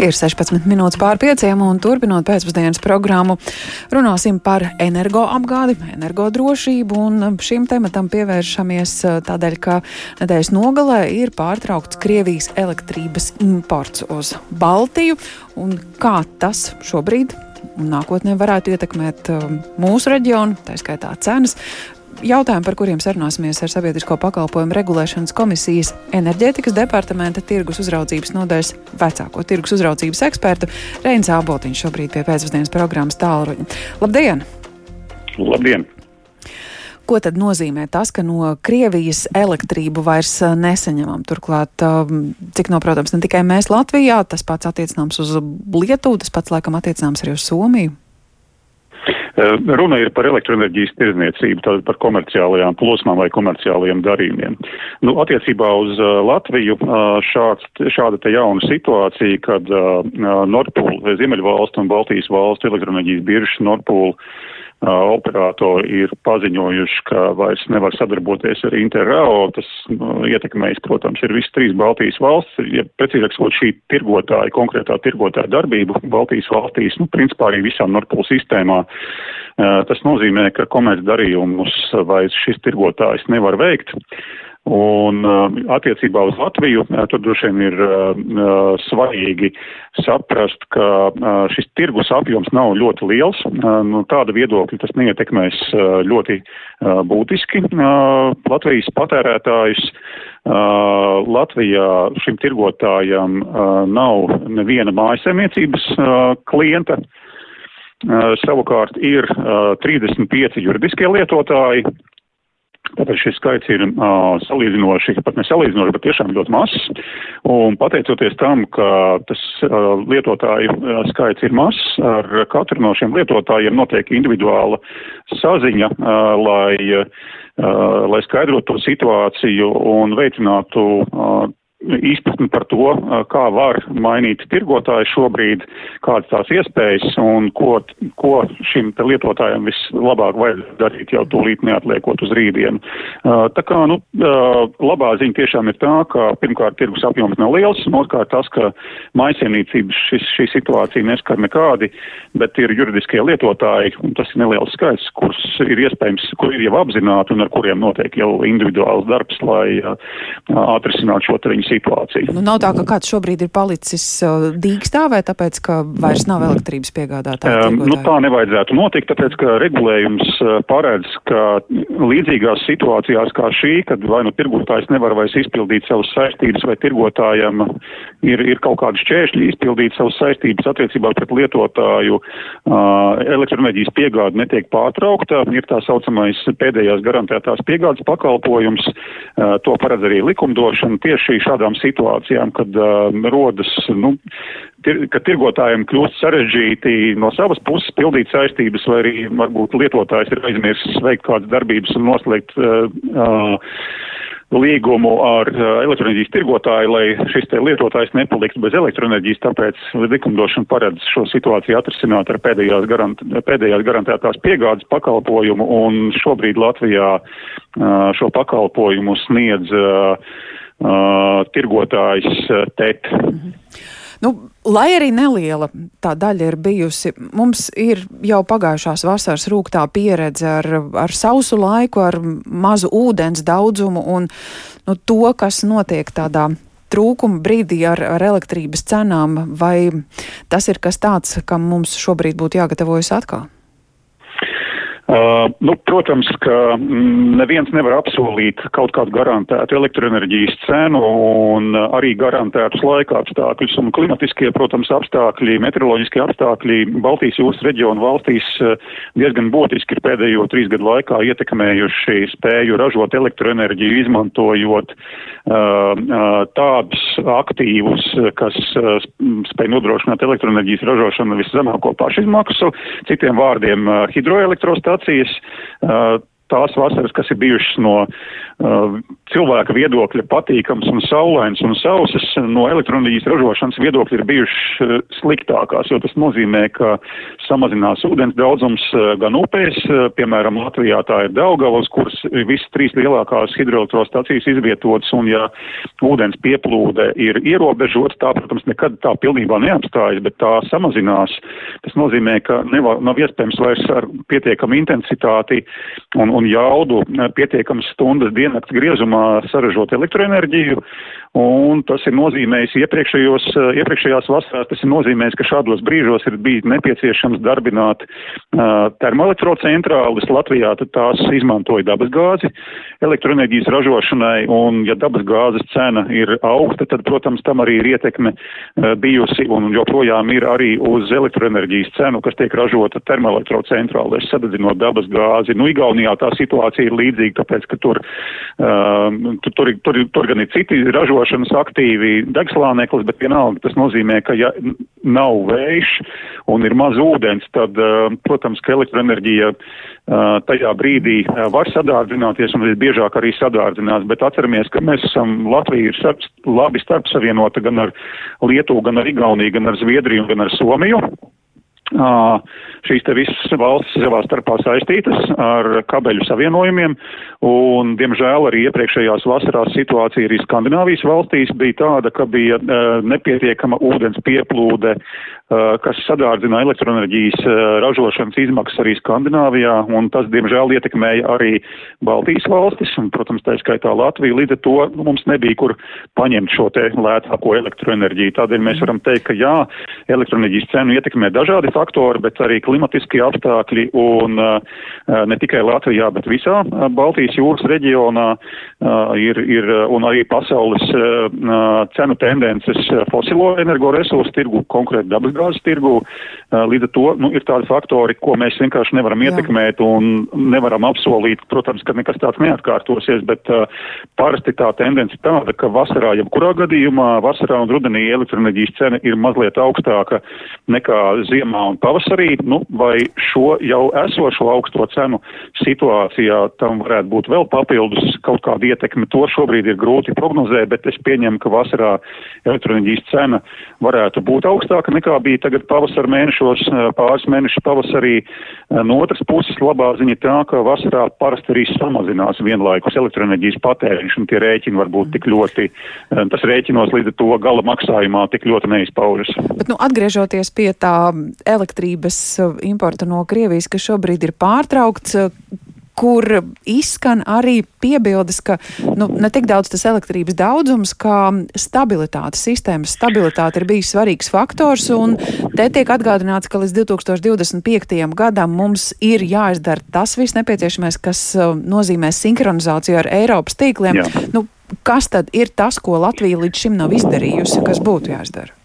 Ir 16 minūtes pār pieciem, un turpinot pēcpusdienas programmu, runāsim par energoapgādi, energodrošību, šim tematam pievēršamies eh, tādēļ, ka nedēļas nogalē ir pārtraukts Krievijas elektrības imports uz Baltiju, un kā tas šobrīd un nākotnē varētu ietekmēt eh, mūsu reģionu, tā skaitā cenas jautājumi, par kuriem sarunāsimies ar Sabiedrisko pakalpojumu regulēšanas komisijas enerģētikas departamenta tirgus uzraudzības nodaļas vecāko tirgus uzraudzības ekspertu Reins Āboltiņš šobrīd pie pēcpusdienas programmas tālruņa. Labdien! Labdien! Ko tad nozīmē tas, ka no Krievijas elektrību vairs nesaņemam? Turklāt, cik noprotams, ne tikai mēs Latvijā, tas pats attiecināms uz Lietuvu, tas pats laikam attiecināms arī uz Somiju. Eh, runa ir par elektroenerģijas tirzniecību, tātad par komerciālajām plosmām vai komerciālajiem darījumiem. Nu, attiecībā uz uh, Latviju uh, šāds, šāda te jauna situācija, kad Nordpūl, Ziemeļvalstu un Baltijas valstu elektroenerģijas biržas Nordpūl operatori ir paziņojuši, ka vairs nevar sadarboties ar Interrao. Tas nu, ietekmējis, protams, ir visas trīs Baltijas valsts. Ja precīzāk sakot, šī tirgotāja, konkrētā tirgotāja darbība Baltijas valstīs, nu, principā arī visām Nordpol sistēmā. Tas nozīmē, ka komerc darījumus vairs šis tirgotājs nevar veikt. Un uh, attiecībā uz Latviju uh, tur droši vien ir uh, svarīgi saprast, ka šis tirgus apjoms nav ļoti liels. Nu, tāda viedokļa tas neietekmēs ļoti būtiski Latvijas patērētājus. Latvijā šim tirgotājam nav neviena mājasemniecības klienta. Savukārt ir 35 juridiskie lietotāji, Tāpēc šis skaits ir uh, salīdzinoši, pat ne salīdzinoši, bet tiešām ļoti mazs. Un pateicoties tam, ka tas uh, lietotāju uh, skaits ir mazs, ar katru no šiem lietotājiem notiek individuāla saziņa, uh, lai, uh, lai skaidrotu to situāciju un veicinātu uh, izpratni par to, kā var mainīt tirgotāju šobrīd, kādas tās iespējas un ko, ko šim lietotājam vislabāk vajag darīt jau tūlīt neatliekot uz rītdienu. Tā kā, nu, labā ziņa tiešām ir tā, ka pirmkārt tirgus apjoms nav liels, un otrkārt tas, ka maisienīcības šis, šī situācija neskar nekādi, bet ir juridiskie lietotāji, un tas ir neliels skaits, kurus ir iespējams, kur ir jau apzināti un ar kuriem notiek jau individuāls darbs, lai atrisinātu šo te viņu situāciju. Nu, nav tā, ka kāds šobrīd ir palicis uh, dīkstāvē, tāpēc, ka vairs nav elektrības piegādātāja. Um, nu, tā nevajadzētu notikt, tāpēc, ka regulējums uh, paredz, ka līdzīgās situācijās kā šī, kad vai nu tirgotājs nevar vairs izpildīt savas saistības, vai tirgotājiem ir, ir kaut kādi šķēršļi izpildīt savas saistības attiecībā pret lietotāju, uh, elektroenerģijas piegāde netiek pārtraukta, ir tā saucamais pēdējās garantētās piegādes pakalpojums, uh, to paredz arī likumdošana tieši šādā tādām situācijām, kad uh, rodas, nu, tir, ka tirgotājiem kļūst sarežģīti no savas puses pildīt saistības, vai arī varbūt lietotājs ir aizmirsis veikt kādas darbības un noslēgt uh, uh, līgumu ar elektroenerģijas tirgotāju, lai šis te lietotājs nepaliktu bez elektroenerģijas, tāpēc likumdošana paredz šo situāciju atrisināt ar pēdējās, garant, pēdējās garantētās piegādes pakalpojumu, un šobrīd Latvijā šo pakalpojumu sniedz uh, uh, tirgotājs TET. Mm -hmm. Nu, lai arī neliela tā daļa ir bijusi, mums ir jau pagājušās vasaras rūktā pieredze ar, ar sausu laiku, ar mazu ūdens daudzumu un nu, to, kas notiek tādā trūkuma brīdī ar, ar elektrības cenām, vai tas ir kas tāds, kam mums šobrīd būtu jāgatavojas atkal? Uh, nu, protams, ka mm, neviens nevar apsolīt kaut kādu garantētu elektroenerģijas cenu un arī garantētus laika apstākļus un klimatiskie, protams, apstākļi, meteoroloģiskie apstākļi Baltijas jūras reģionu valstīs uh, diezgan būtiski ir pēdējo trīs gadu laikā ietekmējuši spēju ražot elektroenerģiju, izmantojot uh, uh, tādus aktīvus, kas uh, spēj nodrošināt elektroenerģijas ražošanu viszemāko pašizmaksu, citiem vārdiem uh, hidroelektrostāciju Latvijas tās vasaras, kas ir bijušas no uh, cilvēka viedokļa patīkams un saulains un sausas, no elektroenerģijas ražošanas viedokļa ir bijušas uh, sliktākās, jo tas nozīmē, ka samazinās ūdens daudzums uh, gan upēs, uh, piemēram, Latvijā tā ir Daugavas, kuras visas trīs lielākās hidroelektrostacijas izvietotas, un ja ūdens pieplūde ir ierobežota, tā, protams, nekad tā pilnībā neapstājas, bet tā samazinās. Tas nozīmē, ka nevar, nav iespējams vairs ar pietiekamu intensitāti un, un jaudu pietiekamas stundas diennakts griezumā saražot elektroenerģiju, un tas ir nozīmējis iepriekšējos, iepriekšējās vasarās, tas ir nozīmējis, ka šādos brīžos ir bijis nepieciešams darbināt uh, termoelektrocentrālis. Latvijā tās izmantoja dabasgāzi elektroenerģijas ražošanai, un ja dabasgāzes cena ir augsta, tad, protams, tam arī ir ietekme uh, bijusi un joprojām ir arī uz elektroenerģijas cenu, kas tiek ražota termoelektrocentrālēs, sadedzinot dabas gāzi. Nu, Igaunijā tā situācija ir līdzīga, tāpēc, ka tur, uh, tur, tur, tur, tur gan ir citi ražošanas aktīvi degslāneklis, bet vienalga tas nozīmē, ka ja nav vējš un ir maz ūdens, tad, protams, ka elektroenerģija tajā brīdī var sadārdzināties un visbiežāk arī sadārdzinās, bet atceramies, ka mēs esam, Latvija ir starp, labi starpsavienota gan ar Lietuvu, gan ar Igauniju, gan ar Zviedriju, gan ar Somiju. Šīs te visas valstis savā starpā saistītas ar kabeļu savienojumiem, un, diemžēl, arī iepriekšējās vasarās situācija arī Skandināvijas valstīs bija tāda, ka bija nepietiekama ūdens pieplūde, kas sadārdzina elektroenerģijas uh, ražošanas izmaksas arī Skandināvijā, un tas, diemžēl, ietekmēja arī Baltijas valstis, un, protams, tā skaitā Latviju, līdz ar to nu, mums nebija kur paņemt šo te lētāko elektroenerģiju. Tādēļ mēs varam teikt, ka jā, elektroenerģijas cenu ietekmē dažādi faktori, bet arī klimatiskie apstākļi un ne tikai Latvijā, bet visā Baltijas jūras reģionā ir, ir un arī pasaules cenu tendences fosilo energoresursu tirgu, konkrēti dabasgāzes tirgu. Līdz ar to nu, ir tādi faktori, ko mēs vienkārši nevaram Jā. ietekmēt un nevaram apsolīt. Protams, ka nekas tāds neatkārtosies, bet uh, parasti tā tendence tāda, ka vasarā, jebkurā gadījumā, vasarā un rudenī elektroenerģijas cena ir mazliet augstāka nekā ziemā un pavasarī, nu, vai šo jau esošo augsto cenu situācijā tam varētu būt vēl papildus kaut kāda ietekme. To šobrīd ir grūti prognozēt, bet es pieņemu, ka vasarā elektroenerģijas cena varētu būt augstāka nekā bija tagad pavasara mēnešos, pāris mēnešus pavasarī. No otras puses, labā ziņa tā, ka vasarā parasti arī samazinās vienlaikus elektroenerģijas patēriņš, un tie rēķini var būt tik ļoti, tas rēķinos līdz ar to gala maksājumā tik ļoti neizpaužas. Bet, nu, atgriežoties pie tā elektrības uh, importa no Krievijas, kas šobrīd ir pārtraukts, kur izskan arī piebildes, ka nu, ne tik daudz tas elektrības daudzums, kā stabilitāte, sistēmas stabilitāte ir bijis svarīgs faktors, un te tiek atgādināts, ka līdz 2025. gadam mums ir jāizdara tas viss nepieciešamais, kas uh, nozīmē sinhronizāciju ar Eiropas tīkliem. Jā. Nu, kas tad ir tas, ko Latvija līdz šim nav izdarījusi, kas būtu jāizdara?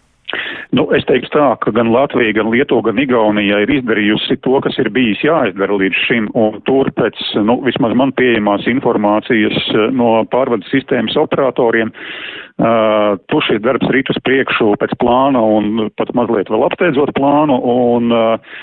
Nu, es teiktu tā, ka gan Latvija, gan Lietuva, gan Igaunija ir izdarījusi to, kas ir bijis jāizdara līdz šim, un tur pēc, nu, vismaz man pieejamās informācijas eh, no pārvades sistēmas operatoriem, uh, tur šis darbs rīt uz priekšu pēc plāna un pat mazliet vēl apsteidzot plānu, un uh,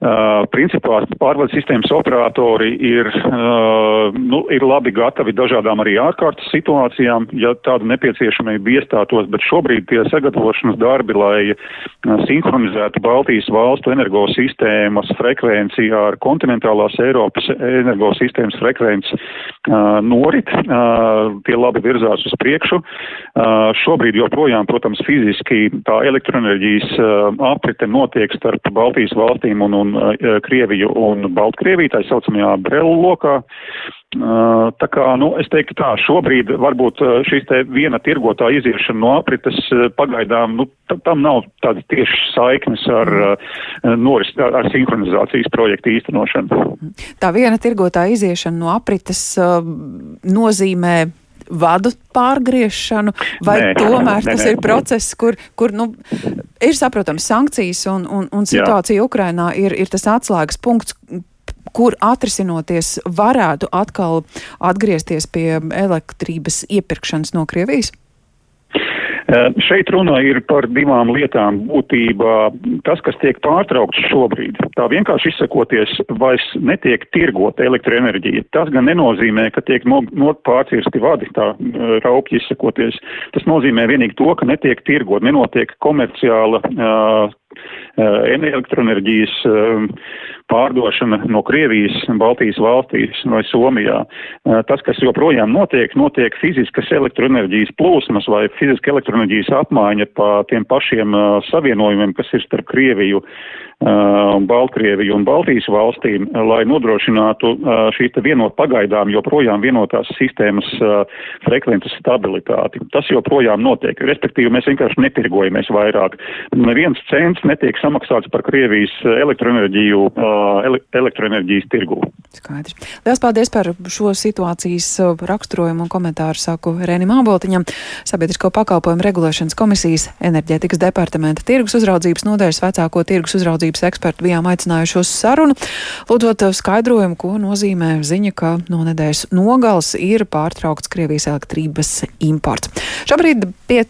Uh, principā pārvaldes sistēmas operatori ir, uh, nu, ir labi gatavi dažādām arī ārkārtas situācijām, ja tāda nepieciešamība iestātos, bet šobrīd tie sagatavošanas darbi, lai uh, sinhronizētu Baltijas valstu energosistēmas frekvenci ar kontinentālās Eiropas energosistēmas frekvenci norit, tie labi virzās uz priekšu. Šobrīd joprojām, protams, fiziski tā elektroenerģijas aprite notiek starp Baltijas valstīm un, un un uh, Krieviju un Baltkrieviju, tā saucamajā Brelu lokā. Uh, tā kā, nu, es teiktu tā, šobrīd varbūt uh, šīs te viena tirgotā iziešana no aprites pagaidām, nu, tam nav tādas tiešas saiknes ar noris, ar, ar sinhronizācijas projektu īstenošanu. Tā viena tirgotā iziešana no aprites nozīmē vadu pārgriešanu, vai nē, tomēr nē, tas nē. ir process, kur, kur nu, ir saprotams sankcijas un, un, un situācija Jā. Ukrainā ir, ir tas atslēgas punkts, kur atrisinoties varētu atkal atgriezties pie elektrības iepirkšanas no Krievijas? Šeit runa ir par divām lietām. Būtībā tas, kas tiek pārtraukts šobrīd, tā vienkārši izsakoties, vairs netiek tirgota elektroenerģija. Tas gan nenozīmē, ka tiek no, no pārcirsti vadi, tā raupji izsakoties. Tas nozīmē vienīgi to, ka netiek tirgot, nenotiek komerciāla uh, elektroenerģijas pārdošana no Krievijas, Baltijas valstīs vai Somijā. Tas, kas joprojām notiek, notiek fiziskas elektroenerģijas plūsmas vai fiziska elektroenerģijas apmaiņa pa tiem pašiem savienojumiem, kas ir starp Krieviju, Baltkrieviju un Baltijas valstīm, lai nodrošinātu šī vienot pagaidām joprojām vienotās sistēmas frekvences stabilitāti. Tas joprojām notiek. Respektīvi, mēs vienkārši netirgojamies vairāk. Neviens cents netiek samaksāts par Krievijas elektroenerģiju, ele elektroenerģijas tirgū. Skaidrs. Lielas paldies par šo situācijas raksturojumu un komentāru saku Rēnim Āboltiņam, Sabiedrisko pakalpojumu regulēšanas komisijas enerģētikas departamenta tirgus uzraudzības nodaļas vecāko tirgus uzraudzības uzraudzības eksperti bijām aicinājuši uz sarunu, lūdzot skaidrojumu, ko nozīmē ziņa, ka no nedēļas nogals ir pārtraukts Krievijas elektrības imports. Šobrīd pie